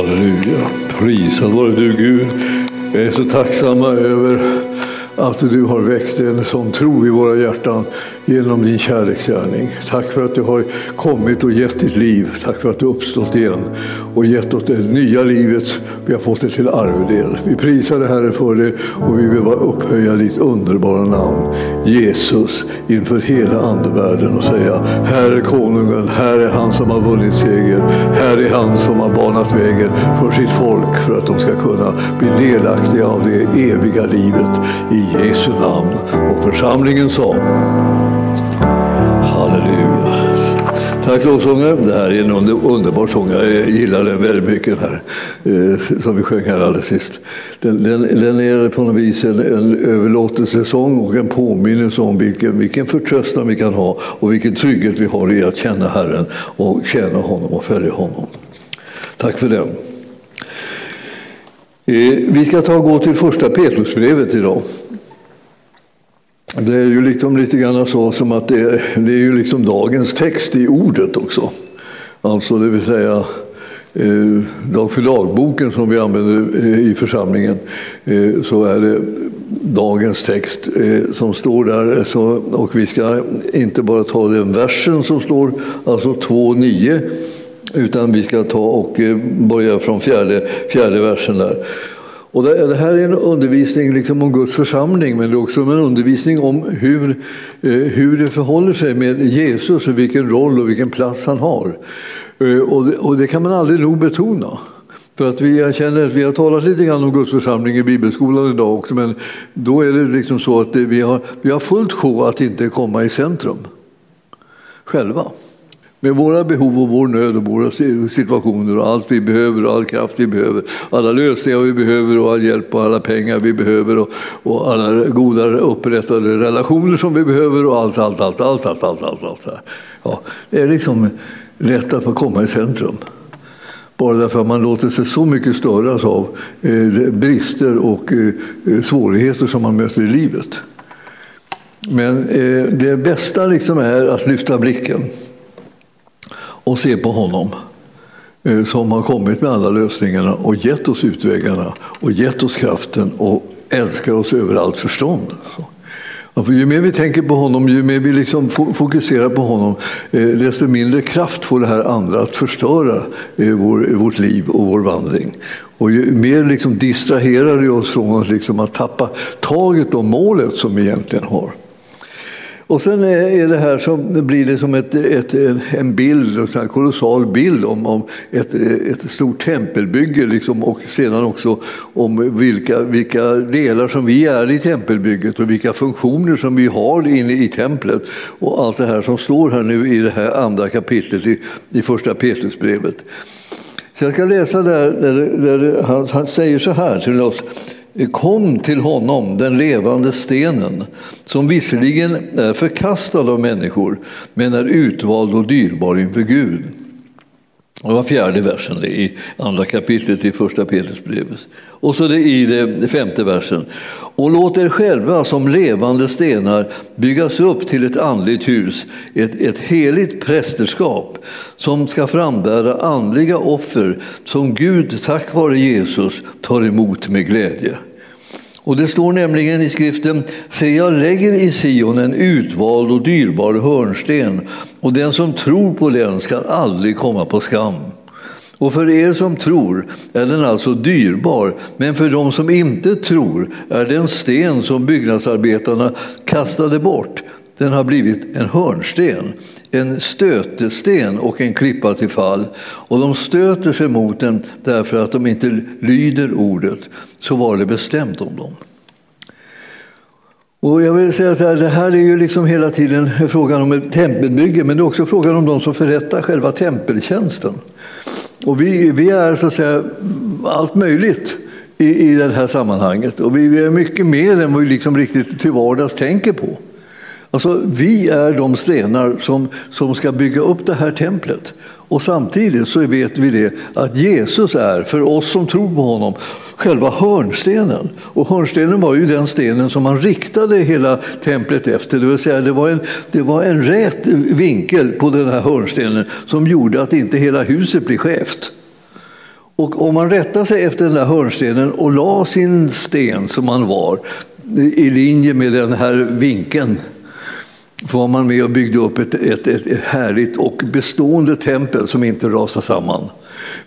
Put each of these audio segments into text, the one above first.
Halleluja. Prisad vare du Gud. Vi är så tacksamma över att du har väckt en sån tro i våra hjärtan genom din kärleksgärning. Tack för att du har kommit och gett ditt liv. Tack för att du uppstått igen och gett oss det nya livet. Vi har fått det till arvedel. Vi prisar dig Herre för det och vi vill bara upphöja ditt underbara namn Jesus inför hela andevärlden och säga Här är konungen, här är han som har vunnit seger. Här är han som har banat vägen för sitt folk för att de ska kunna bli delaktiga av det eviga livet i Jesu namn. Och församlingen sa Halleluja. Tack lovsångare. Det här är en underbar sång. Jag gillar den väldigt mycket här. Eh, som vi sjöng här alldeles sist. Den, den, den är på något vis en, en överlåtelsesång och en påminnelse om vilken, vilken förtröstan vi kan ha och vilken trygghet vi har i att känna Herren och tjäna honom och följa honom. Tack för den. Eh, vi ska ta och gå till första Petrusbrevet idag. Det är ju liksom lite grann så som att det, det är ju liksom dagens text i ordet också. Alltså det vill säga eh, dag för dag-boken som vi använder eh, i församlingen. Eh, så är det dagens text eh, som står där. Så, och vi ska inte bara ta den versen som står, alltså 2.9 utan vi ska ta och eh, börja från fjärde, fjärde versen där. Och det, här är en undervisning liksom om Guds församling men det är också en undervisning om hur, eh, hur det förhåller sig med Jesus och vilken roll och vilken plats han har. Eh, och det, och det kan man aldrig nog betona. För att vi, jag känner att vi har talat lite grann om Guds församling i bibelskolan idag också men då är det liksom så att vi har, vi har fullt sjå att inte komma i centrum själva. Med våra behov och vår nöd och våra situationer och allt vi behöver och all kraft vi behöver. Alla lösningar vi behöver och all hjälp och alla pengar vi behöver och, och alla goda upprättade relationer som vi behöver och allt, allt, allt, allt, allt, allt, allt, allt. Ja, det är liksom lätt att få komma i centrum. Bara därför att man låter sig så mycket störas av eh, brister och eh, svårigheter som man möter i livet. Men eh, det bästa liksom är att lyfta blicken och se på honom eh, som har kommit med alla lösningarna och gett oss utvägarna och gett oss kraften och älskar oss över allt förstånd. Ju mer vi tänker på honom, ju mer vi liksom fokuserar på honom, eh, desto mindre kraft får det här andra att förstöra eh, vårt liv och vår vandring. Och ju mer liksom distraherar det oss från liksom att tappa taget om målet som vi egentligen har. Och sen eh, är det här som blir det som ett, ett, en bild, en kolossal bild om, om ett, eh, ett stort tempelbygge liksom, och sedan också om vilka, vilka delar som vi är i tempelbygget och vilka funktioner som vi har inne i templet. Och allt det här som står här nu i det här andra kapitlet i, i första Petrusbrevet. Så jag ska läsa där, där, där han, han säger så här till oss. Kom till honom, den levande stenen, som visserligen är förkastad av människor, men är utvald och dyrbar inför Gud. Det var fjärde versen i andra kapitlet i första Petrusbrevet. Och så det i det femte versen. Och låt er själva som levande stenar byggas upp till ett andligt hus, ett, ett heligt prästerskap som ska frambära andliga offer som Gud tack vare Jesus tar emot med glädje. Och det står nämligen i skriften, se jag lägger i Sion en utvald och dyrbar hörnsten och den som tror på den ska aldrig komma på skam. Och för er som tror är den alltså dyrbar, men för de som inte tror är den sten som byggnadsarbetarna kastade bort. Den har blivit en hörnsten, en stötesten och en klippa till fall. Och de stöter sig mot den därför att de inte lyder ordet. Så var det bestämt om dem. Och jag vill säga att det här är ju liksom hela tiden frågan om ett tempelbygge men det är också frågan om de som förrättar själva tempeltjänsten. Och vi, vi är så att säga allt möjligt i, i det här sammanhanget och vi är mycket mer än vad vi liksom riktigt till vardags tänker på. Alltså, vi är de stenar som, som ska bygga upp det här templet. Och samtidigt så vet vi det att Jesus är, för oss som tror på honom, själva hörnstenen. Och hörnstenen var ju den stenen som man riktade hela templet efter. Det vill säga det var en, det var en rät vinkel på den här hörnstenen som gjorde att inte hela huset blev skevt. Och om man rättade sig efter den där hörnstenen och la sin sten som man var i linje med den här vinkeln var man med och byggde upp ett, ett, ett, ett härligt och bestående tempel som inte rasade samman.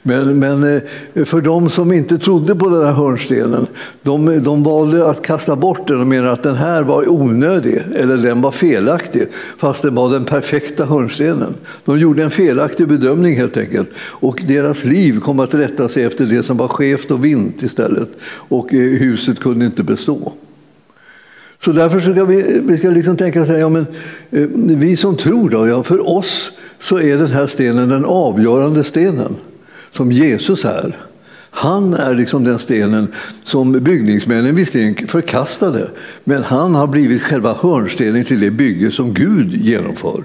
Men, men eh, för de som inte trodde på den här hörnstenen, de, de valde att kasta bort den och menade att den här var onödig eller den var felaktig, fast den var den perfekta hörnstenen. De gjorde en felaktig bedömning helt enkelt och deras liv kom att rätta sig efter det som var skevt och vint istället och eh, huset kunde inte bestå. Så därför ska vi, vi ska liksom tänka så här, ja, men, eh, vi som tror, då, ja, för oss så är den här stenen den avgörande stenen som Jesus är. Han är liksom den stenen som byggningsmännen visserligen förkastade, men han har blivit själva hörnstenen till det bygge som Gud genomför.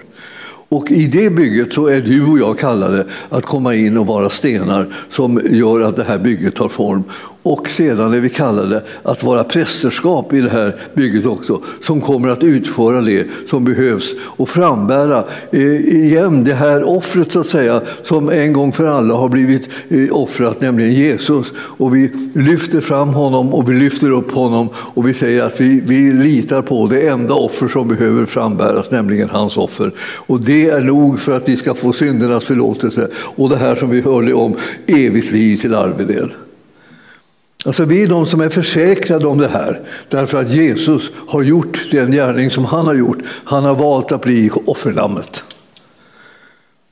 Och i det bygget så är du och jag kallade att komma in och vara stenar som gör att det här bygget tar form. Och sedan är vi kallade att vara prästerskap i det här bygget också, som kommer att utföra det som behövs och frambära eh, igen det här offret så att säga, som en gång för alla har blivit eh, offrat, nämligen Jesus. Och vi lyfter fram honom och vi lyfter upp honom och vi säger att vi, vi litar på det enda offer som behöver frambäras, nämligen hans offer. Och det är nog för att vi ska få syndernas förlåtelse och det här som vi hörde om, evigt liv till arvedel. Alltså vi är de som är försäkrade om det här därför att Jesus har gjort den gärning som han har gjort. Han har valt att bli offerlammet.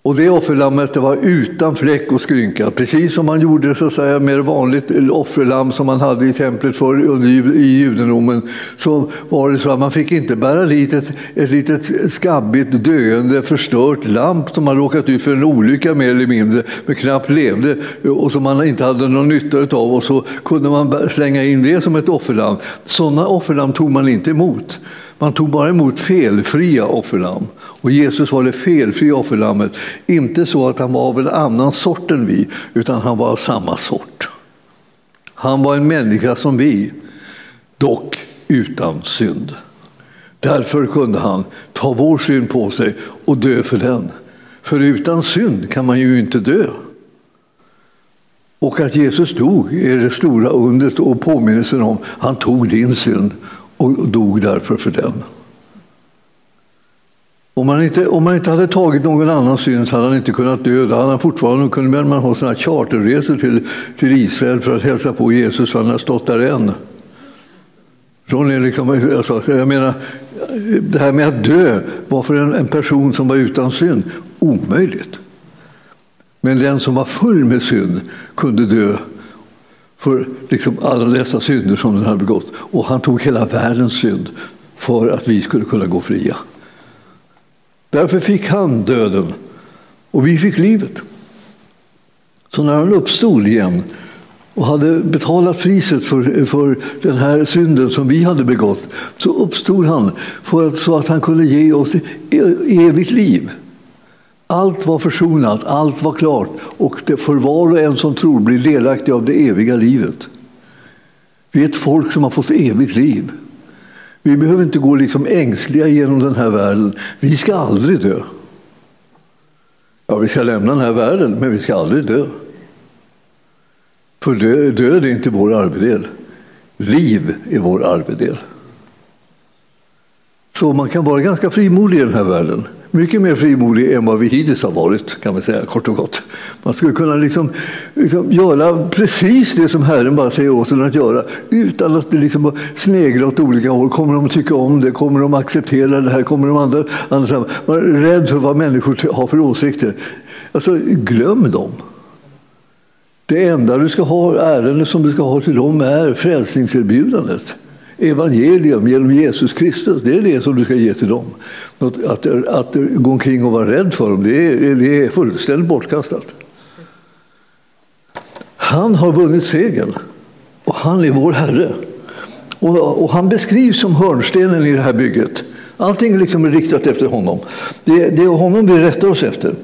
Och det offerlammet det var utan fläck och skrynka, precis som man gjorde så att säga, med vanligt offerlamm som man hade i templet förr i judendomen. Så var det så att man fick inte bära dit ett, ett litet skabbigt, döende, förstört lamp som man råkat ut för en olycka mer eller mindre, men knappt levde och som man inte hade någon nytta av. Och så kunde man slänga in det som ett offerlamm. Sådana offerlamm tog man inte emot. Man tog bara emot felfria offerlamm. Och Jesus var det felfria offerlammet. Inte så att han var av en annan sort än vi, utan han var av samma sort. Han var en människa som vi, dock utan synd. Därför kunde han ta vår synd på sig och dö för den. För utan synd kan man ju inte dö. Och att Jesus dog är det stora undret och påminnelsen om han tog din synd och dog därför för den. Om man, inte, om man inte hade tagit någon annan synd så hade han inte kunnat dö. Då hade han fortfarande kunnat man ha såna charterresor till, till Israel för att hälsa på Jesus, för han har stått där än. Liksom, alltså, jag menar, det här med att dö var för en, en person som var utan synd omöjligt. Men den som var full med synd kunde dö för liksom alla dessa synder som den hade begått. Och han tog hela världens synd för att vi skulle kunna gå fria. Därför fick han döden och vi fick livet. Så när han uppstod igen och hade betalat priset för, för den här synden som vi hade begått så uppstod han för att, så att han kunde ge oss e- evigt liv. Allt var försonat, allt var klart och det för var och en som tror blir delaktig av det eviga livet. Vi är ett folk som har fått evigt liv. Vi behöver inte gå liksom ängsliga genom den här världen. Vi ska aldrig dö. Ja, vi ska lämna den här världen, men vi ska aldrig dö. För död är inte vår arvedel. Liv är vår arvedel. Så man kan vara ganska frimodig i den här världen. Mycket mer frimodig än vad vi hittills har varit, kan man säga kort och gott. Man skulle kunna liksom, liksom göra precis det som Herren bara säger åt en att göra utan att liksom snegla åt olika håll. Kommer de att tycka om det? Kommer de att acceptera det här? Kommer de andra, andra Man är rädd för vad människor har för åsikter. Alltså, glöm dem. Det enda du ska ha, ärende som du ska ha till dem är frälsningserbjudandet evangelium genom Jesus Kristus. Det är det som du ska ge till dem. Att, att, att gå omkring och vara rädd för dem, det är, det är fullständigt bortkastat. Han har vunnit segern och han är vår Herre. Och, och, han beskrivs som hörnstenen i det här bygget. Allting liksom är riktat efter honom. Det, det är honom vi rättar oss efter.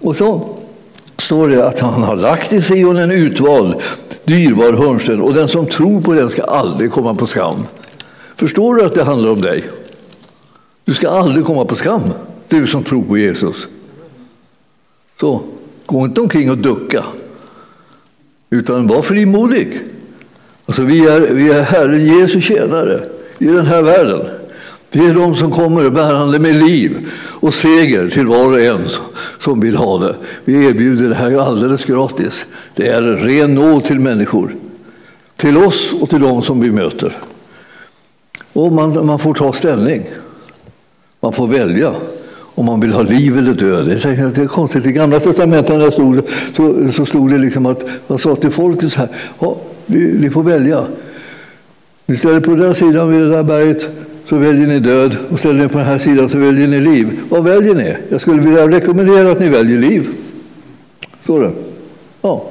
Och så står det att han har lagt i Sion en utvald, dyrbar hörnsten och den som tror på den ska aldrig komma på skam. Förstår du att det handlar om dig? Du ska aldrig komma på skam, du som tror på Jesus. Så, gå inte omkring och ducka. Utan var frimodig. Alltså vi, är, vi är Herren Jesu tjänare i den här världen. Vi är de som kommer bärande med liv och seger till var och en som vill ha det. Vi erbjuder det här alldeles gratis. Det är ren nåd till människor. Till oss och till dem som vi möter. Och man, man får ta ställning. Man får välja om man vill ha liv eller död. Det är, det är konstigt. I Gamla testamentet stod, så, så stod det liksom att man sa till folket så här. Ja, ni får välja. Ni ställer på den sidan vid det där berget så väljer ni död och ställer ni på den här sidan så väljer ni liv. Vad väljer ni? Jag skulle vilja rekommendera att ni väljer liv. Så det. Ja.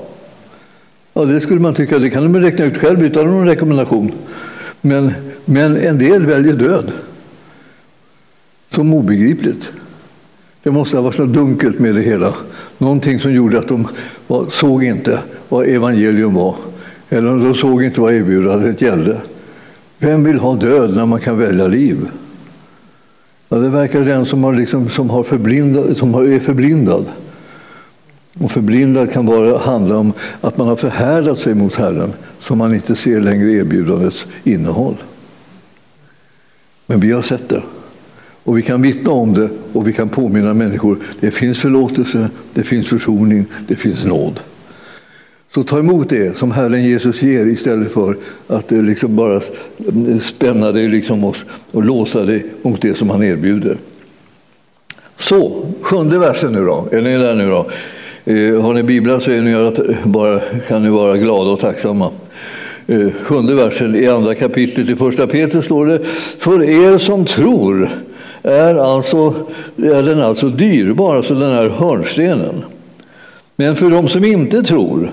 ja, det skulle man tycka. Det kan de räkna ut själv utan någon rekommendation. Men, men en del väljer död. Som obegripligt. Det måste ha varit något dunkelt med det hela. Någonting som gjorde att de var, såg inte vad evangelium var. Eller de såg inte vad erbjudandet gällde. Vem vill ha död när man kan välja liv? Ja, det verkar den som, har liksom, som, har förblindad, som är förblindad. Och förblindad kan bara handla om att man har förhärdat sig mot Herren så man inte ser längre erbjudandets innehåll. Men vi har sett det. Och vi kan vittna om det och vi kan påminna människor. Det finns förlåtelse, det finns försoning, det finns nåd. Så ta emot det som Herren Jesus ger istället för att eh, liksom bara mm, spänna dig liksom och, och låsa dig mot det som han erbjuder. Så, sjunde versen nu då. Är ni där nu då? Eh, har ni biblar så är ni eh, bara, kan ni vara glada och tacksamma. Eh, sjunde versen i andra kapitlet i första Petrus står det För er som tror är, alltså, är den alltså dyrbar, alltså den här hörnstenen. Men för de som inte tror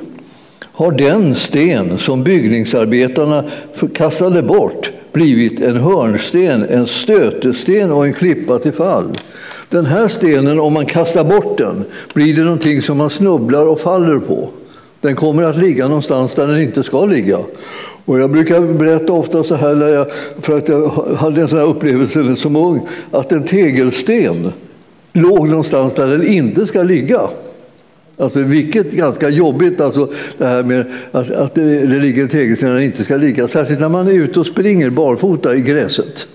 har den sten som byggningsarbetarna kastade bort blivit en hörnsten, en stötesten och en klippa till fall. Den här stenen, om man kastar bort den, blir det någonting som man snubblar och faller på. Den kommer att ligga någonstans där den inte ska ligga. Och jag brukar berätta ofta så här, när jag, för att jag hade en sån här upplevelse som ung, att en tegelsten låg någonstans där den inte ska ligga. Alltså, vilket ganska jobbigt, alltså, det här med att, att det, det ligger en tegelsten där den inte ska ligga. Särskilt när man är ute och springer barfota i gräset.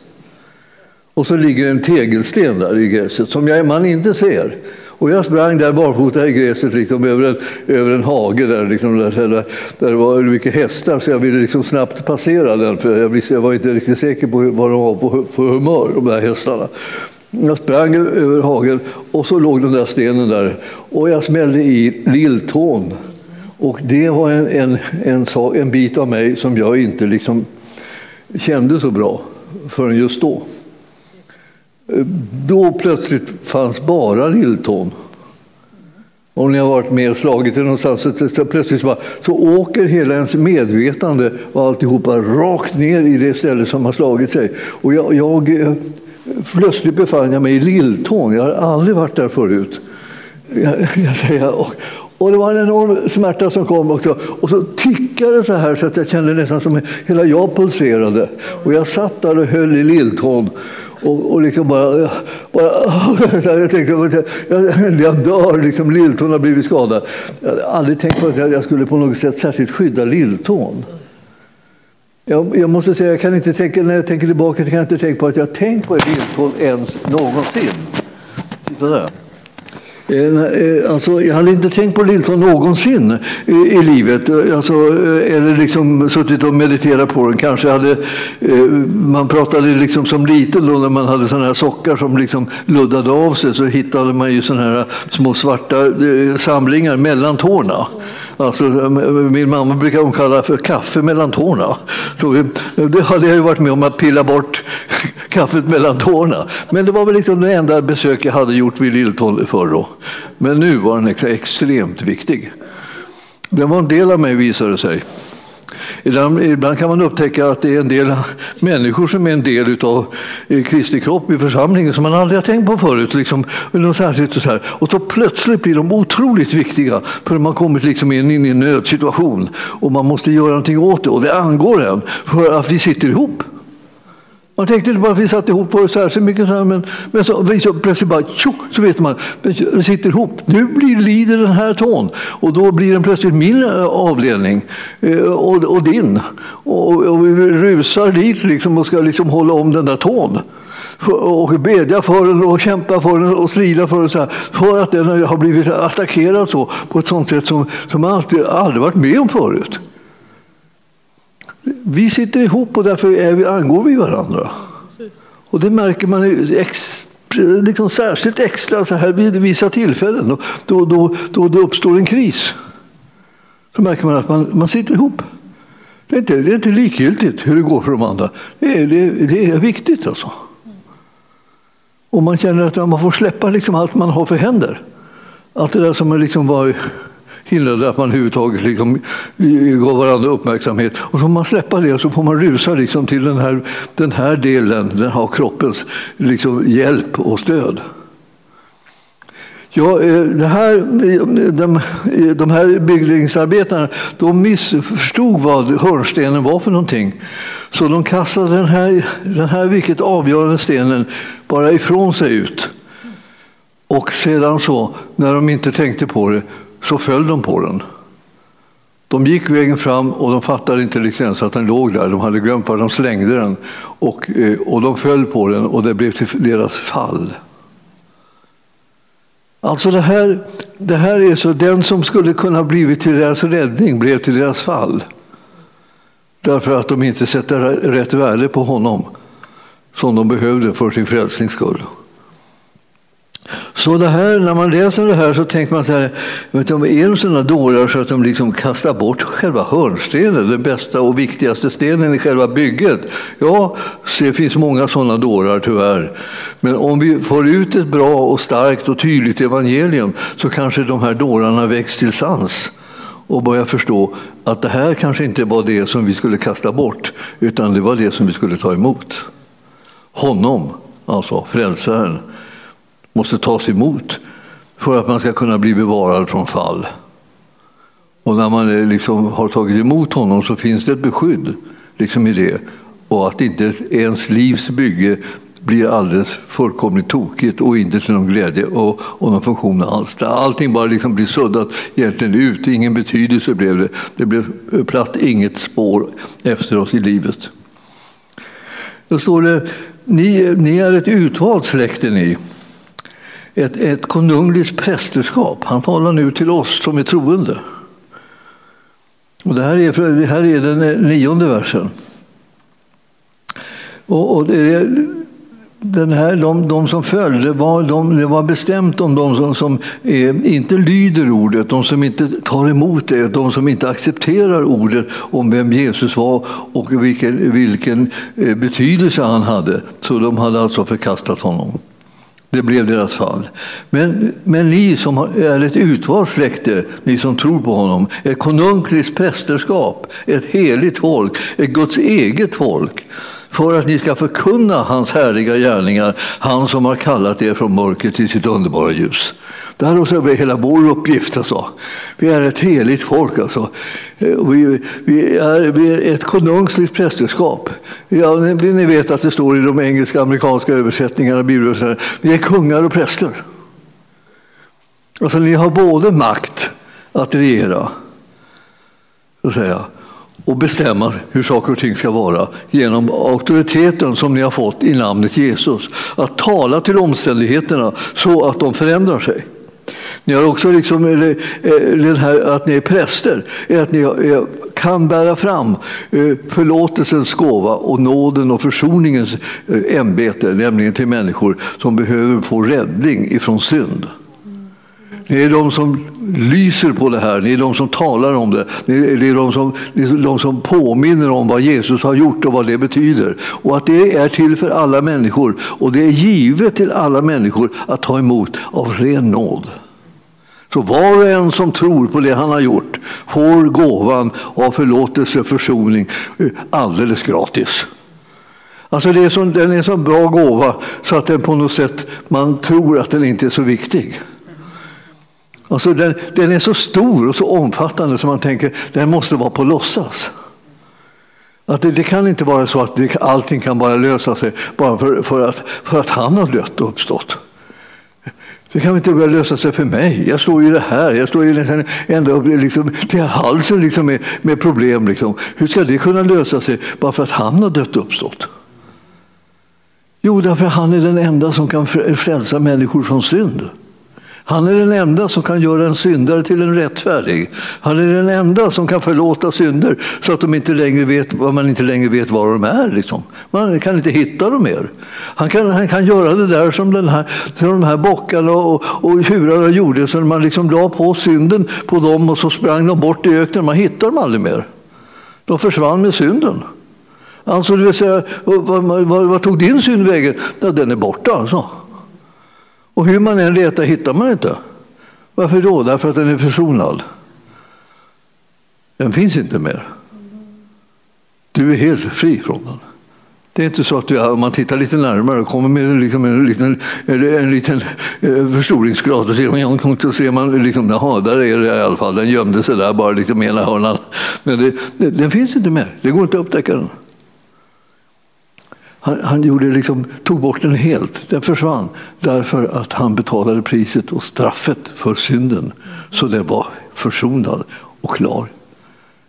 Och så ligger en tegelsten där i gräset som jag, man inte ser. Och jag sprang där barfota i gräset liksom, över, en, över en hage där, liksom, där, där, där det var mycket hästar så jag ville liksom snabbt passera den för jag, visste, jag var inte riktigt säker på vad de var på för humör, de där hästarna. Jag sprang över hagen och så låg den där stenen där och jag smällde i lilltån. Och det var en, en, en, en bit av mig som jag inte liksom kände så bra förrän just då. Då plötsligt fanns bara lilltån. Om ni har varit med och slagit er någonstans så, så plötsligt bara, så åker hela ens medvetande och alltihopa rakt ner i det ställe som har slagit sig. Och jag, jag plötsligt befann jag mig i lilltån. Jag har aldrig varit där förut. Jag, jag, och, och det var en enorm smärta som kom också. Och så tickade det så här så att jag kände nästan som hela jag pulserade. Och jag satt där och höll i lilltån. Och, och liksom bara, bara jag tänkte jag, jag dör, liksom, lilltån har blivit skadad. Jag hade aldrig tänkt på att jag skulle på något sätt särskilt skydda lilltån. Jag, jag måste säga, jag kan inte tänka, när jag tänker tillbaka kan jag inte tänka på att jag tänkt på lilltån ens någonsin. Titta där. Eh, eh, alltså, jag hade inte tänkt på Lilton någonsin i, i livet. Eh, alltså, eller liksom suttit och mediterat på den. Kanske hade, man pratade liksom som liten då när man hade såna här sockar som liksom luddade av sig så hittade man ju såna här små svarta samlingar mellan tårna. Alltså, eh, min mamma brukar hon kalla för kaffe mellan tårna. Så vi, det hade jag ju varit med om att pilla bort kaffet mellan tårna. Men det var väl liksom det enda besök jag hade gjort vid Lilltån förr då. Men nu var den extremt viktig. Den var en del av mig visade det sig. Ibland, ibland, kan man upptäcka att det är en del människor som är en del av eh, Kristi kropp i församlingen som man aldrig har tänkt på förut. Liksom, särskilt och, så här. och så plötsligt blir de otroligt viktiga för man har kommit liksom in i en nödsituation och man måste göra någonting åt det och det angår en för att vi sitter ihop. Man tänkte inte bara att vi satt ihop var särskilt mycket, så här, men, men så, vi så plötsligt bara tjo, så vet man, det sitter ihop. Nu blir, lider den här tån och då blir den plötsligt min eh, avdelning eh, och, och din. Och, och vi rusar dit liksom och ska liksom hålla om den där tån och bedja för den och kämpa för den och strida för den så här, för att den har blivit attackerad så, på ett sånt sätt som, som man alltid, aldrig varit med om förut. Vi sitter ihop och därför är vi, angår vi varandra. Och det märker man ex, liksom särskilt extra så här vid vissa tillfällen. Då, då, då, då det uppstår en kris. Så märker man att man, man sitter ihop. Det är, inte, det är inte likgiltigt hur det går för de andra. Det är, det, det är viktigt alltså. Och man känner att man får släppa liksom allt man har för händer. Allt det där som liksom var hindrade att man överhuvudtaget liksom gav varandra uppmärksamhet. Och så får man släppa det och så får man rusa liksom till den här, den här delen den här kroppens liksom hjälp och stöd. Ja, eh, det här, de, de här byggnadsarbetarna, de missförstod vad hörnstenen var för någonting. Så de kastade den här, den här vilket avgörande stenen bara ifrån sig ut. Och sedan så, när de inte tänkte på det, så föll de på den. De gick vägen fram och de fattade inte liksom ens att den låg där. De hade glömt var de slängde den. Och, eh, och de föll på den och det blev till deras fall. Alltså det här, det här är så, den som skulle kunna blivit till deras räddning blev till deras fall. Därför att de inte sätter rätt värde på honom som de behövde för sin frälsnings skull. Så det här, när man läser det här så tänker man så här, vet du, är de sådana dårar så att de liksom kastar bort själva hörnstenen, den bästa och viktigaste stenen i själva bygget? Ja, det finns många sådana dårar tyvärr. Men om vi får ut ett bra och starkt och tydligt evangelium så kanske de här dårarna väcks till sans och börjar förstå att det här kanske inte var det som vi skulle kasta bort, utan det var det som vi skulle ta emot. Honom, alltså frälsaren måste tas emot för att man ska kunna bli bevarad från fall. Och när man eh, liksom har tagit emot honom så finns det ett beskydd liksom i det. Och att inte ens livs bygge blir alldeles fullkomligt tokigt och inte till någon glädje och, och någon funktion alls. Allting bara liksom blir suddat egentligen ut, ingen betydelse blev det. Det blev platt, inget spår efter oss i livet. Då står det, ni, ni är ett utvalt släkte ni ett, ett konungligt prästerskap. Han talar nu till oss som är troende. Och det, här är, det här är den eh, nionde versen. Och, och det är, den här, de, de som följde, var, de, det var bestämt om de som, som är, inte lyder ordet, de som inte tar emot det, de som inte accepterar ordet om vem Jesus var och vilken, vilken eh, betydelse han hade. Så de hade alltså förkastat honom. Det blev deras fall. Men, men ni som är ett utvalt släkte, ni som tror på honom, ett konungligt prästerskap, ett heligt folk, ett Guds eget folk, för att ni ska förkunna hans härliga gärningar, han som har kallat er från mörker till sitt underbara ljus. Där och så är hela vår uppgift. Alltså. Vi är ett heligt folk. Alltså. Eh, vi, vi, är, vi är ett konungsligt prästerskap. Ja, ni, ni vet att det står i de engelska amerikanska översättningarna Bibeln. Vi är kungar och präster. Alltså, ni har både makt att regera så att säga, och bestämma hur saker och ting ska vara genom auktoriteten som ni har fått i namnet Jesus. Att tala till omständigheterna så att de förändrar sig. Ni har också liksom, eh, eh, den här, att ni är präster, är att ni kan bära fram eh, förlåtelsens gåva och nåden och försoningens ämbete, nämligen till människor som behöver få räddning ifrån synd. Ni är de som lyser på det här, ni är de som talar om det. Ni är de som, ni är de som påminner om vad Jesus har gjort och vad det betyder. Och att det är till för alla människor och det är givet till alla människor att ta emot av ren nåd. Så var och en som tror på det han har gjort får gåvan av förlåtelse och försoning eh, alldeles gratis. Alltså det är så, den är en så bra gåva så att den på något sätt, man tror att den inte är så viktig. Alltså den, den är så stor och så omfattande så man tänker den måste vara på låtsas. Att det, det, kan inte vara så att det, allting kan bara lösa sig bara för, för, att, för att han har dött och uppstått. Det kan inte börja lösa sig för mig. Jag står ju det här. Jag står ju liksom ända upp liksom, till halsen liksom med, med problem. Liksom. Hur ska det kunna lösa sig bara för att han har dött och uppstått? Jo, därför att han är den enda som kan frälsa människor från synd. Han är den enda som kan göra en syndare till en rättfärdig. Han är den enda som kan förlåta synder så att de inte längre vet, man inte längre vet var de är. Liksom. Man kan inte hitta dem mer. Han kan, han kan göra det där som, den här, som de här bockarna och, och tjurarna gjorde. Så man liksom la på synden på dem och så sprang de bort i öknen. Man hittade dem aldrig mer. De försvann med synden. Alltså, det vill säga, vad, vad, vad tog din synd vägen? Ja, den är borta alltså. Och hur man än letar hittar man inte. Varför då? Därför att den är försonad. Den finns inte mer. Du är helt fri från den. Det är inte så att du, om man tittar lite närmare och kommer med liksom en liten, en liten eh, förstoringsgrad och ser, så ser man liksom, jaha, där är det i alla fall. Den gömde sig där bara liksom ena hörnan. Men det, det, den finns inte mer. Det går inte att upptäcka den. Han, han gjorde liksom, tog bort den helt. Den försvann därför att han betalade priset och straffet för synden. Så den var försonad och klar.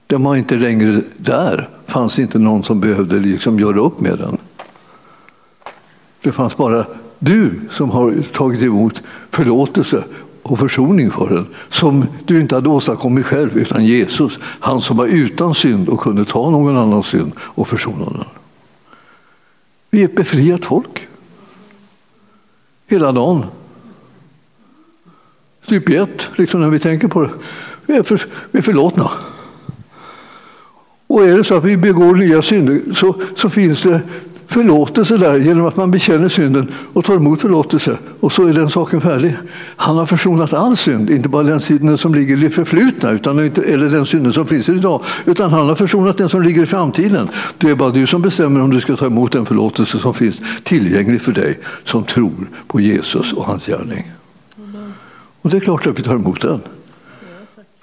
Den var inte längre där. Det fanns inte någon som behövde liksom göra upp med den. Det fanns bara du som har tagit emot förlåtelse och försoning för den som du inte hade åstadkommit själv utan Jesus, han som var utan synd och kunde ta någon annans synd och försona den. Vi är ett befriat folk. Hela dagen. Typ ett, liksom när vi tänker på det. Vi är, för, vi är förlåtna. Och är det så att vi begår nya synder så, så finns det förlåtelse där genom att man bekänner synden och tar emot förlåtelse. Och så är den saken färdig. Han har försonat all synd, inte bara den synden som ligger i det förflutna utan eller den synden som finns idag. Utan han har försonat den som ligger i framtiden. Det är bara du som bestämmer om du ska ta emot den förlåtelse som finns tillgänglig för dig som tror på Jesus och hans gärning. Och det är klart att vi tar emot den.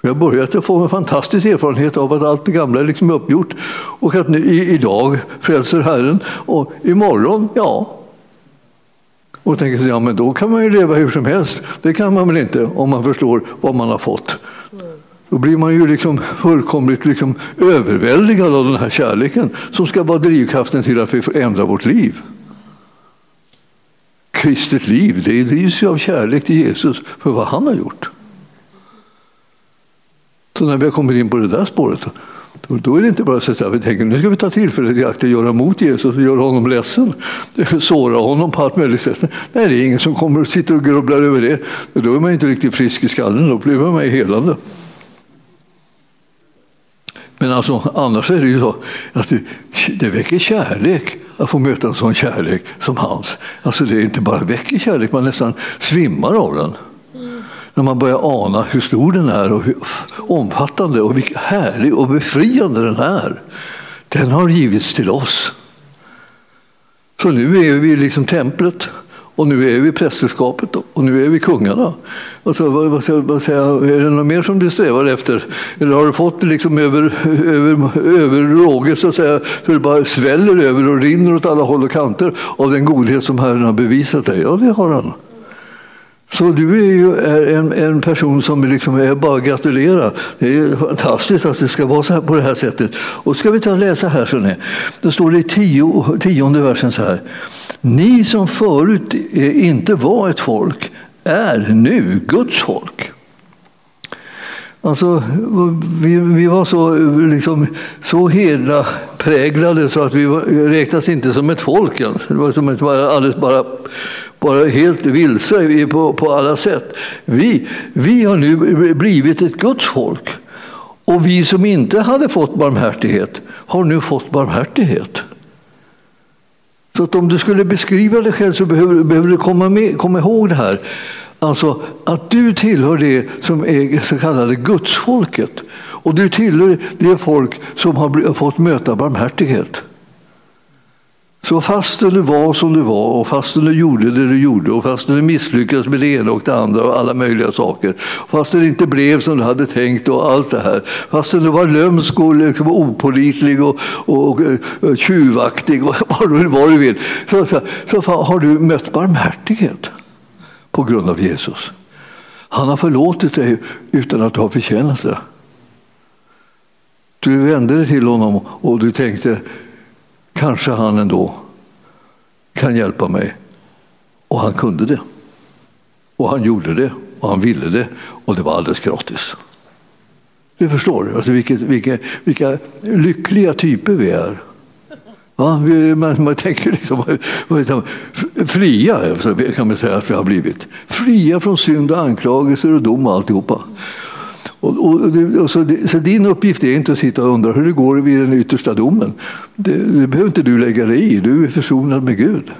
Vi har börjat få en fantastisk erfarenhet av att allt det gamla är liksom uppgjort och att nu, i, idag frälser Herren och imorgon, ja. Och tänker sig, ja men då kan man ju leva hur som helst. Det kan man väl inte om man förstår vad man har fått. Då blir man ju liksom fullkomligt liksom överväldigad av den här kärleken som ska vara drivkraften till att vi får ändra vårt liv. Kristet liv, det drivs ju av kärlek till Jesus för vad han har gjort. Så när vi har kommit in på det där spåret då, då är det inte bara så att vi tänker nu ska vi ta tillfället i akt och göra mot Jesus och göra honom ledsen. Såra honom på allt möjligt sätt. Nej, det är ingen som kommer och sitter och grubblar över det. Då är man inte riktigt frisk i skallen, då blir man helande. Men alltså, annars är det ju så att det, det väcker kärlek att få möta en sån kärlek som hans. Alltså det är inte bara väcker kärlek, man nästan svimmar av den när man börjar ana hur stor den är och hur omfattande och vilken härlig och befriande den är. Den har givits till oss. Så nu är vi liksom templet och nu är vi prästerskapet och nu är vi kungarna. Alltså, vad, vad, vad säger, är det något mer som du strävar efter? Eller har du fått det liksom över, över, över råge så, att säga, så det bara sväller över och rinner åt alla håll och kanter av den godhet som Herren har bevisat dig? Ja, det har han. Så du är ju en, en person som liksom är bara att gratulera. Det är fantastiskt att det ska vara så här på det här sättet. Och ska vi ta och läsa här så ni. Då står det i tio, tionde versen så här. Ni som förut inte var ett folk är nu Guds folk. Alltså, vi, vi var så, liksom, så hedra präglade så att vi räknas inte som ett folk ens. Det var som ett, alldeles bara bara helt vilse på, på alla sätt. Vi, vi har nu blivit ett Guds folk. Och vi som inte hade fått barmhärtighet har nu fått barmhärtighet. Så att om du skulle beskriva dig själv så behöver, behöver du komma, med, komma ihåg det här. Alltså att du tillhör det som är så kallade gudsfolket. Och du tillhör det folk som har fått möta barmhärtighet. Så fastän du var som du var och fastän du gjorde det du gjorde och fastän du misslyckades med det ena och det andra och alla möjliga saker. Fastän det inte blev som du hade tänkt och allt det här. Fastän du var lömsk och liksom opolitlig och, och, och, och tjuvaktig och vad du, vad du vill. Så, så, så har du mött barmhärtighet på grund av Jesus. Han har förlåtit dig utan att du har förtjänat det. Du vände dig till honom och du tänkte kanske han ändå kan hjälpa mig. Och han kunde det. Och han gjorde det och han ville det och det var alldeles gratis. Du förstår alltså vilket, vilka, vilka lyckliga typer vi är. Va? man, man tänker liksom, fria kan man säga att vi har blivit. Fria från synd och anklagelser och dom och alltihopa. Och, och, och så, så, din uppgift är inte att sitta och undra hur det går vid den yttersta domen. Det, det behöver inte du lägga dig i. Du är försonad med Gud.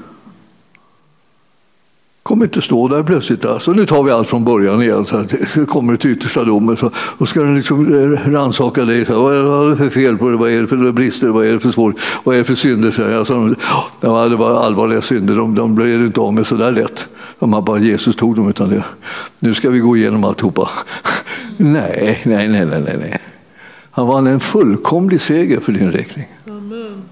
kommer inte stå där plötsligt. Alltså, nu tar vi allt från början igen. Så att det till yttersta domen. Så, och ska den liksom eh, rannsaka dig. Så, vad är det för fel på det? Vad är det för brister? Vad är det för svårt? Vad är det för synder? Så, alltså, ja, det var allvarliga synder. De, de blev inte av med så där lätt. De har bara Jesus tog dem. Utan det. Nu ska vi gå igenom alltihopa. Nej, nej, nej, nej, nej. Han vann en fullkomlig seger för din räkning. Amen.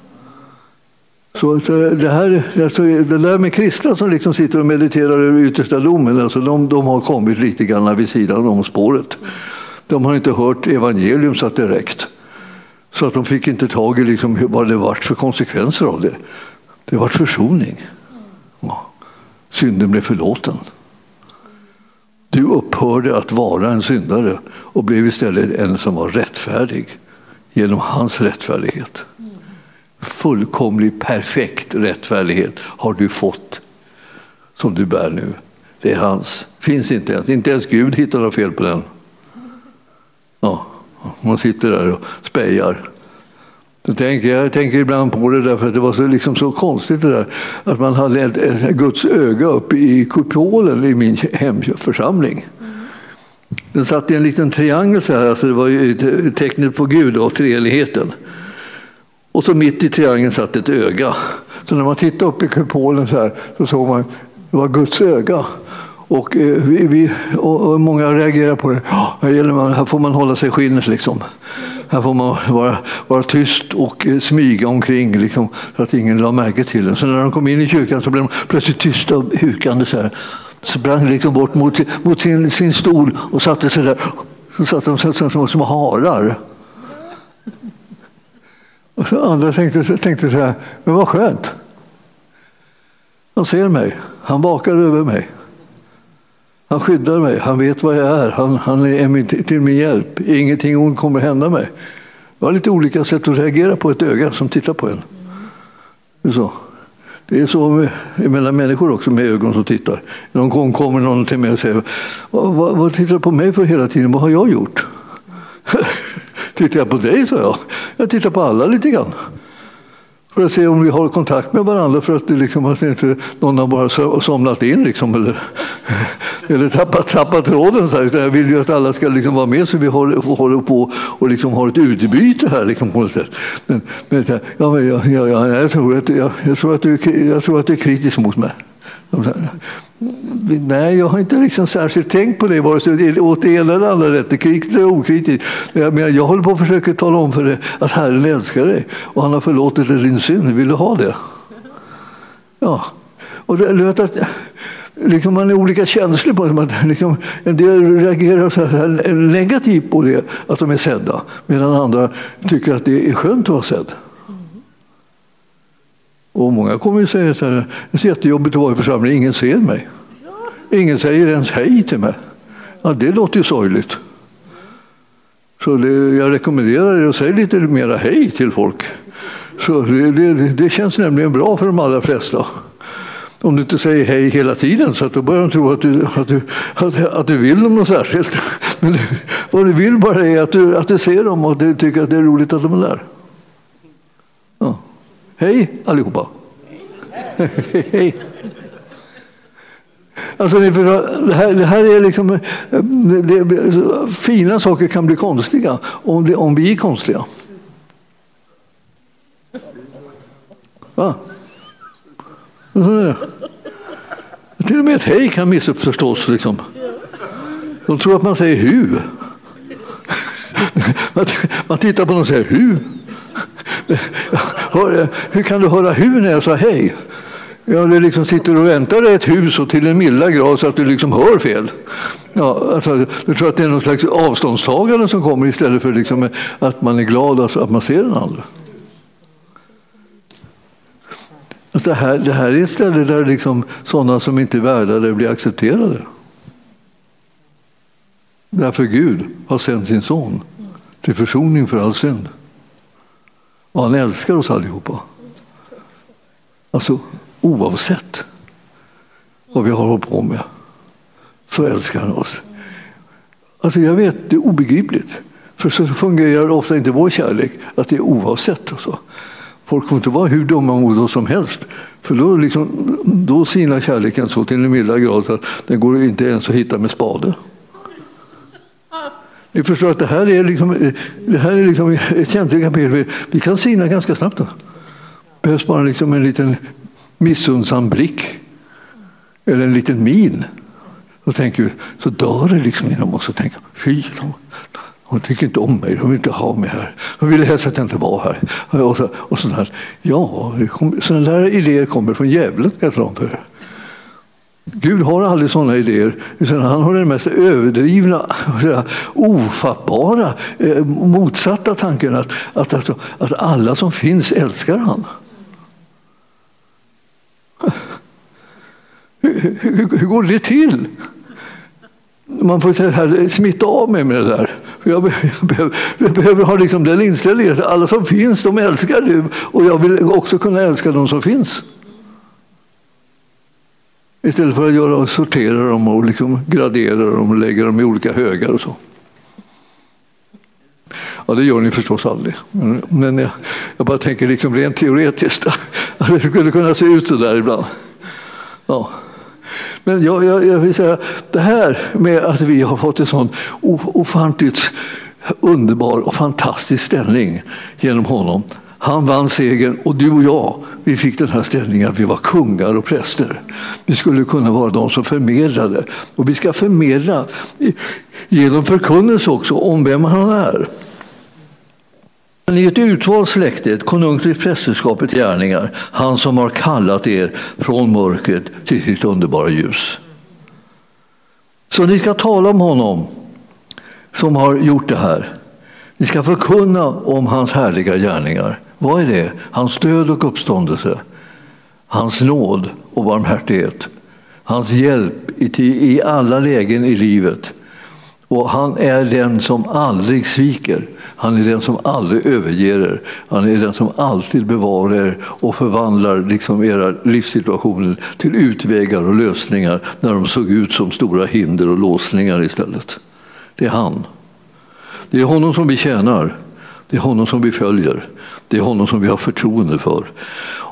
Så det, här, alltså, det där med kristna som liksom sitter och mediterar över yttersta domen, alltså de, de har kommit lite grann vid sidan om spåret. De har inte hört evangelium så att det räckt. Så att de fick inte tag i liksom vad det vart för konsekvenser av det. Det vart försoning. Synden blev förlåten. Du upphörde att vara en syndare och blev istället en som var rättfärdig genom hans rättfärdighet. Fullkomlig, perfekt rättfärdighet har du fått som du bär nu. Det är hans. Finns inte ens. Inte ens Gud hittar något fel på den. Ja, man sitter där och spejar. Tänker, jag tänker ibland på det därför att det var så, liksom så konstigt det där att man hade ett, ett Guds öga uppe i kupolen i min hemförsamling. Den satt i en liten triangel så här, alltså det var ju tecknet på Gud och treenigheten. Och så mitt i triangeln satt ett öga. Så när man tittade upp i kupolen så här så såg man det var Guds öga. Och, eh, vi, vi, och, många reagerar på det. Här får man hålla sig skinnet liksom. Här får man vara, vara tyst och eh, smyga omkring liksom, så att ingen la märke till en. Så när de kom in i kyrkan så blev de plötsligt tysta och hukande. Så här. Sprang liksom bort mot, mot sin, sin stol och satte sig där. Så satt de så, som, som harar. Och så andra tänkte, tänkte så här, men vad skönt. Han ser mig, han vakar över mig. Han skyddar mig, han vet vad jag är, han, han är till min hjälp. Ingenting ont kommer hända mig. Jag har lite olika sätt att reagera på ett öga som tittar på en. Det är så, det är så mellan människor också med ögon som tittar. Någon gång kommer någon till mig och säger vad, vad, vad tittar du på mig för hela tiden? Vad har jag gjort? tittar jag på dig, sa jag. Jag tittar på alla lite grann. För att se om vi har kontakt med varandra för att, det liksom, att inte någon har bara somnat in. Liksom, eller eller tappat, tappat tråden. Så här. Jag vill ju att alla ska liksom vara med så vi håller, håller på och liksom har ett utbyte här. Liksom, på något sätt. Men, men, ja, men jag, jag, jag, tror att, jag, jag, tror att du, jag tror att du är kritisk mot mig. Nej, jag har inte liksom särskilt tänkt på det, vare sig åt det ena eller andra rättet, kritiskt eller okritiskt. Men jag, jag håller på att försöka tala om för dig att Herren älskar dig och han har förlåtit dig din synd. Vill du ha det? Ja. Och det, vet att, liksom man är olika känslig på det. liksom, en del reagerar så här negativt på det, att de är sedda. Medan andra tycker att det är skönt att vara sedd. Och många kommer ju säga så här, det är så jättejobbigt att vara i församlingen, ingen ser mig. Ingen säger ens hej till mig. Ja, det låter ju sorgligt. Så det, jag rekommenderar er att säga lite mera hej till folk. Så det, det, det känns nämligen bra för de allra flesta. Om du inte säger hej hela tiden så att då börjar de tro att du, att du, att, att du vill dem något särskilt. Men du, vad du vill bara är att du, att du ser dem och du tycker att det är roligt att de är där. Ja. Hej allihopa! Hej! Alltså, det, här, det här är liksom, eh, det, det, fina saker kan bli konstiga om, det, om vi är konstiga. Va? Till och med ett hej kan missuppförstås. Liksom. De tror att man säger hu. Man tittar på någon och säger hu. Hur kan du höra hu när jag sa hej? Ja, du liksom sitter och väntar i ett hus och till en milda grad så att du liksom hör fel. Ja, alltså, du tror att det är någon slags avståndstagande som kommer istället för liksom att man är glad att man ser den andra. Att det, här, det här är ett ställe där liksom sådana som inte är värda det blir accepterade. Därför Gud har sänt sin son till försoning för all synd. Och han älskar oss allihopa. Alltså oavsett vad vi har hållit på med så älskar han oss. Alltså jag vet, det är obegripligt. För så fungerar ofta inte vår kärlek, att det är oavsett. Alltså. Folk får inte vara hur dumma mot oss som helst. För då, liksom, då sinar kärleken så till en milda grad att den går inte ens att hitta med spade. Ni förstår att det här är, liksom, det här är liksom ett känsligt kapitel. Vi kan sina ganska snabbt. Det behövs bara liksom en liten missunnsam blick. Eller en liten min. Så, tänker, så dör det liksom inom oss och tänker fy, de, de tycker inte om mig, de vill inte ha mig här. De vill helst att jag inte var här. Och, så, och sådär. Ja, sådana där idéer kommer från djävulen. För. Gud har aldrig sådana idéer, utan han har den mest överdrivna, ofattbara, eh, motsatta tanken att, att, att, att alla som finns älskar han. Hur, hur, hur går det till? Man får säga här, smitta av mig med det där. Jag, jag, behöver, jag behöver ha liksom den inställningen att alla som finns, de älskar du. Och jag vill också kunna älska de som finns. Istället för att göra, sortera dem och liksom gradera dem och lägga dem i olika högar och så. Ja, det gör ni förstås aldrig. Men jag, jag bara tänker liksom rent teoretiskt att det skulle kunna se ut så där ibland. Ja. Men jag, jag, jag, vill säga, det här med att vi har fått en sån ofantligt underbar och fantastisk ställning genom honom. Han vann segern och du och jag, vi fick den här ställningen att vi var kungar och präster. Vi skulle kunna vara de som förmedlade. Och vi ska förmedla genom förkunnelse också om vem han är. Ni är ett utvalt släkte, ett konungligt prästerskapets gärningar, han som har kallat er från mörkret till sitt underbara ljus. Så ni ska tala om honom som har gjort det här. Ni ska förkunna om hans härliga gärningar. Vad är det? Hans död och uppståndelse. Hans nåd och barmhärtighet. Hans hjälp i alla lägen i livet. Och han är den som aldrig sviker. Han är den som aldrig överger er. Han är den som alltid bevarar er och förvandlar liksom era livssituationer till utvägar och lösningar när de såg ut som stora hinder och låsningar istället. Det är han. Det är honom som vi tjänar. Det är honom som vi följer. Det är honom som vi har förtroende för.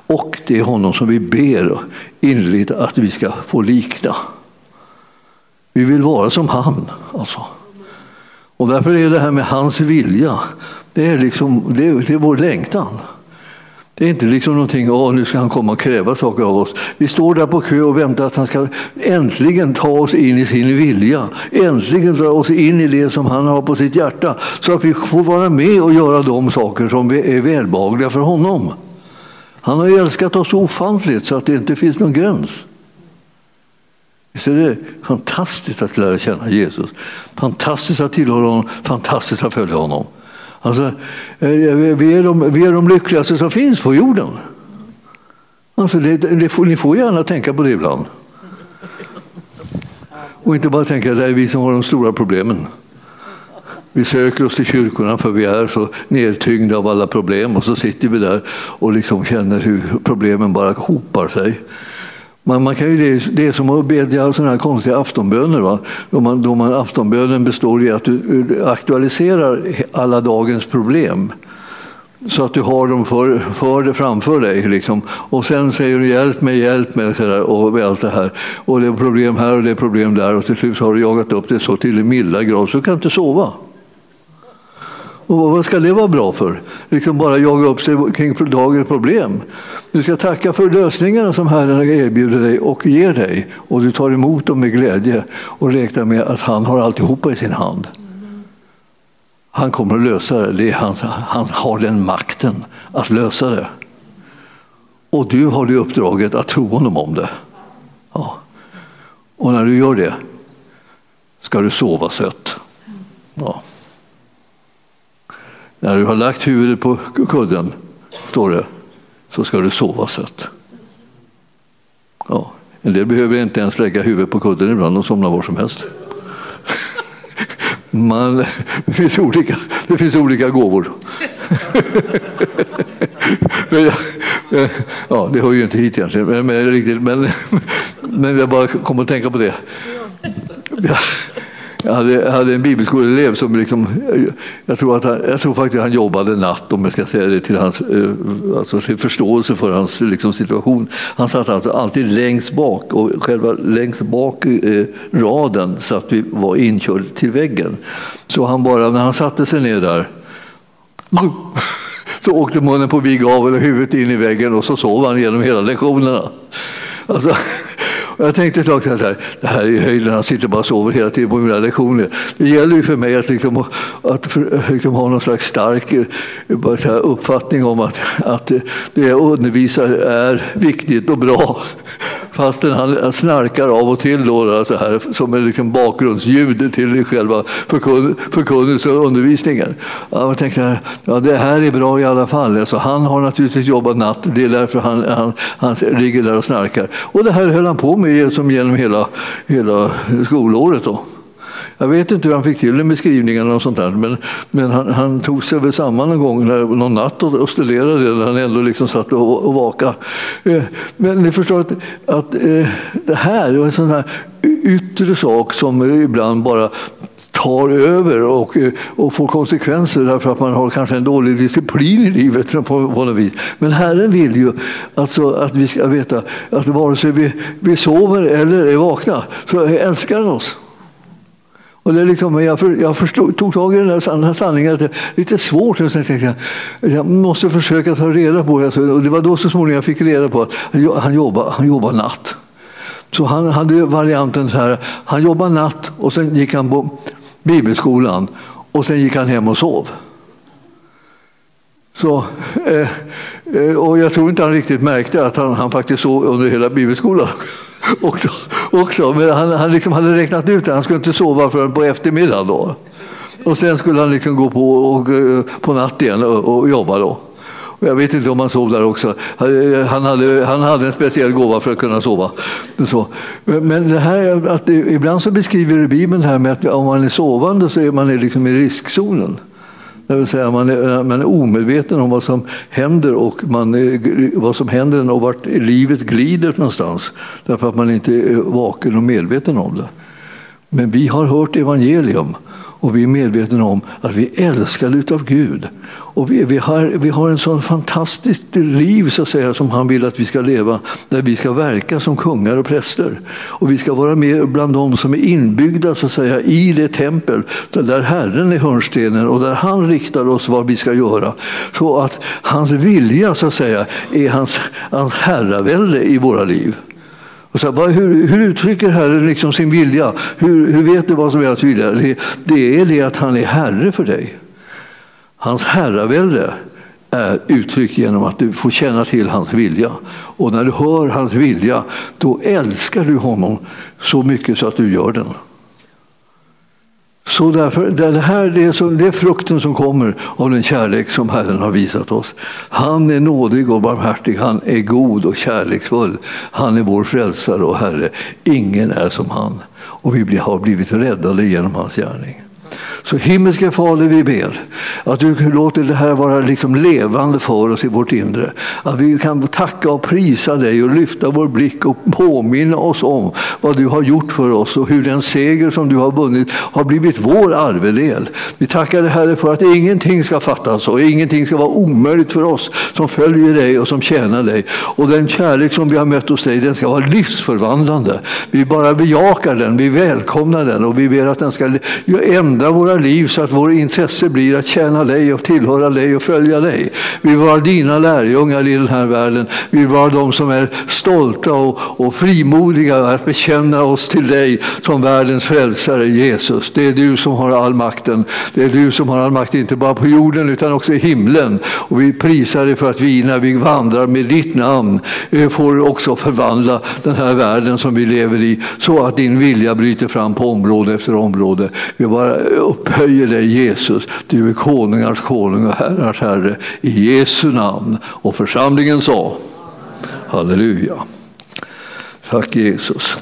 Och det är honom som vi ber innerligt att vi ska få likna. Vi vill vara som han. Alltså. Och därför är det här med hans vilja, det är, liksom, det är, det är vår längtan. Det är inte liksom någonting, åh nu ska han komma och kräva saker av oss. Vi står där på kö och väntar att han ska äntligen ta oss in i sin vilja. Äntligen dra oss in i det som han har på sitt hjärta. Så att vi får vara med och göra de saker som är välbehagliga för honom. Han har älskat oss ofantligt så att det inte finns någon gräns. Visst är det fantastiskt att lära känna Jesus? Fantastiskt att tillhöra honom, fantastiskt att följa honom. Alltså, eh, vi, är de, vi är de lyckligaste som finns på jorden. Alltså, det, det får, ni får gärna tänka på det ibland. Och inte bara tänka att det är vi som har de stora problemen. Vi söker oss till kyrkorna för vi är så nedtyngda av alla problem och så sitter vi där och liksom känner hur problemen bara hopar sig. Man, man kan ju det, det är som att bedja sådana här konstiga aftonböner. Va? Då man, då man, aftonbönen består i att du aktualiserar alla dagens problem så att du har dem för, för det framför dig. Liksom. Och sen säger du hjälp mig, hjälp mig och, och allt det här. Och det är problem här och det är problem där och till slut har du jagat upp det så till en milda grad så du kan inte sova. Och vad ska det vara bra för? Liksom bara jaga upp sig kring dagens problem. Du ska tacka för lösningarna som Herren erbjuder dig och ger dig. Och du tar emot dem med glädje och räknar med att han har alltihopa i sin hand. Han kommer att lösa det. det han, han har den makten att lösa det. Och du har det uppdraget att tro honom om det. Ja. Och när du gör det ska du sova sött. Ja. När du har lagt huvudet på kudden, står det, så ska du sova sött. Ja. En del behöver inte ens lägga huvudet på kudden ibland, de somnar var som helst. Man, det, finns olika, det finns olika gåvor. men, ja, det hör ju inte hit egentligen, men, men, men, men jag bara kom att tänka på det. Jag hade, jag hade en bibelskoleelev som liksom, jag tror, att han, jag tror faktiskt att han jobbade natt om jag ska säga det till hans eh, alltså till förståelse för hans liksom, situation. Han satt alltså alltid längst bak och själva längst bak eh, raden satt vi var inkörd till väggen. Så han bara, när han satte sig ner där så åkte munnen på vid gavel och huvudet in i väggen och så sov han genom hela lektionerna. Alltså, jag tänkte ett tag så här, det här är höjden, han sitter bara och sover hela tiden på mina lektioner. Det gäller ju för mig att, liksom, att liksom ha någon slags stark eh, här, uppfattning om att, att det jag undervisar är viktigt och bra. Fastän han snarkar av och till då, så här, som en liksom bakgrundsljud till själva förkunnelsen och undervisningen. Jag tänkte ja, det här är bra i alla fall. Alltså, han har naturligtvis jobbat natt, det är därför han, han, han ligger där och snarkar. Och det här höll han på med som genom hela, hela skolåret. Då. Jag vet inte hur han fick till det med skrivningarna och sånt där, men, men han, han, tog sig väl samman någon gång när, någon natt och, och studerade när han ändå liksom satt och, och vakade. Eh, men ni förstår att, att eh, det här är en sån här yttre sak som ibland bara tar över och, och får konsekvenser därför att man har kanske en dålig disciplin i livet på något vis. Men Herren vill ju alltså att vi ska veta att vare sig vi, vi sover eller är vakna så älskar han oss. Och det är liksom, jag, för, jag förstod, tog tag i den här sanningen att det är lite svårt. Och så jag, jag måste försöka ta reda på det. Alltså, och det var då så småningom jag fick reda på att han jobbar, han jobbar natt. Så han hade varianten så här, han jobbar natt och sen gick han på bibelskolan och sen gick han hem och sov. Så, eh, eh, och jag tror inte han riktigt märkte att han, han faktiskt sov under hela bibelskolan. också, också. Men han, han liksom hade räknat ut att han skulle inte sova förrän på eftermiddagen. Då. Och sen skulle han liksom gå på, och, eh, på natt igen och, och jobba. Då. Jag vet inte om han sov där också. Han hade, han hade en speciell gåva för att kunna sova. Så. Men det här, att det, ibland så beskriver Bibeln det här med att om man är sovande så är man liksom i riskzonen. Det vill säga man är, man är omedveten om vad som händer och man är, vad som händer och vart livet glider någonstans. Därför att man inte är vaken och medveten om det. Men vi har hört evangelium och vi är medvetna om att vi är älskade av Gud. Och vi, vi, har, vi har en sån fantastiskt liv så att säga, som han vill att vi ska leva, där vi ska verka som kungar och präster. Och vi ska vara med bland dem som är inbyggda så att säga, i det tempel där Herren är hörnstenen och där han riktar oss vad vi ska göra. Så att hans vilja så att säga, är hans, hans herravälde i våra liv. Och så, vad, hur, hur, uttrycker Herren liksom sin vilja? Hur, hur vet du vad som är hans vilja? Det, det är det att han är Herre för dig. Hans herravälde är uttryckt genom att du får känna till hans vilja. Och när du hör hans vilja, då älskar du honom så mycket så att du gör den. Så därför, det, här, det, är som, det är frukten som kommer av den kärlek som Herren har visat oss. Han är nådig och barmhärtig, han är god och kärleksfull. Han är vår frälsare och Herre. Ingen är som han. Och vi har blivit räddade genom hans gärning. Så himmelske Fader, vi ber att du låter det här vara liksom levande för oss i vårt inre. Att vi kan tacka och prisa dig och lyfta vår blick och påminna oss om vad du har gjort för oss och hur den seger som du har vunnit har blivit vår arvedel. Vi tackar dig Herre för att ingenting ska fattas och ingenting ska vara omöjligt för oss som följer dig och som tjänar dig. Och den kärlek som vi har mött hos dig, den ska vara livsförvandlande. Vi bara bejakar den, vi välkomnar den och vi ber att den ska ändra våra våra liv så att vårt intresse blir att tjäna dig och tillhöra dig och följa dig. Vi vill vara dina lärjungar i den här världen. Vi vill vara de som är stolta och, och frimodiga att bekänna oss till dig som världens frälsare Jesus. Det är du som har all makten. Det är du som har all makt, inte bara på jorden utan också i himlen. Och vi prisar dig för att vi när vi vandrar med ditt namn eh, får också förvandla den här världen som vi lever i så att din vilja bryter fram på område efter område. Vi bara upphöjer dig Jesus. Du är konungars konung och herrars herre. I Jesu namn. Och församlingen sa Halleluja. Tack Jesus.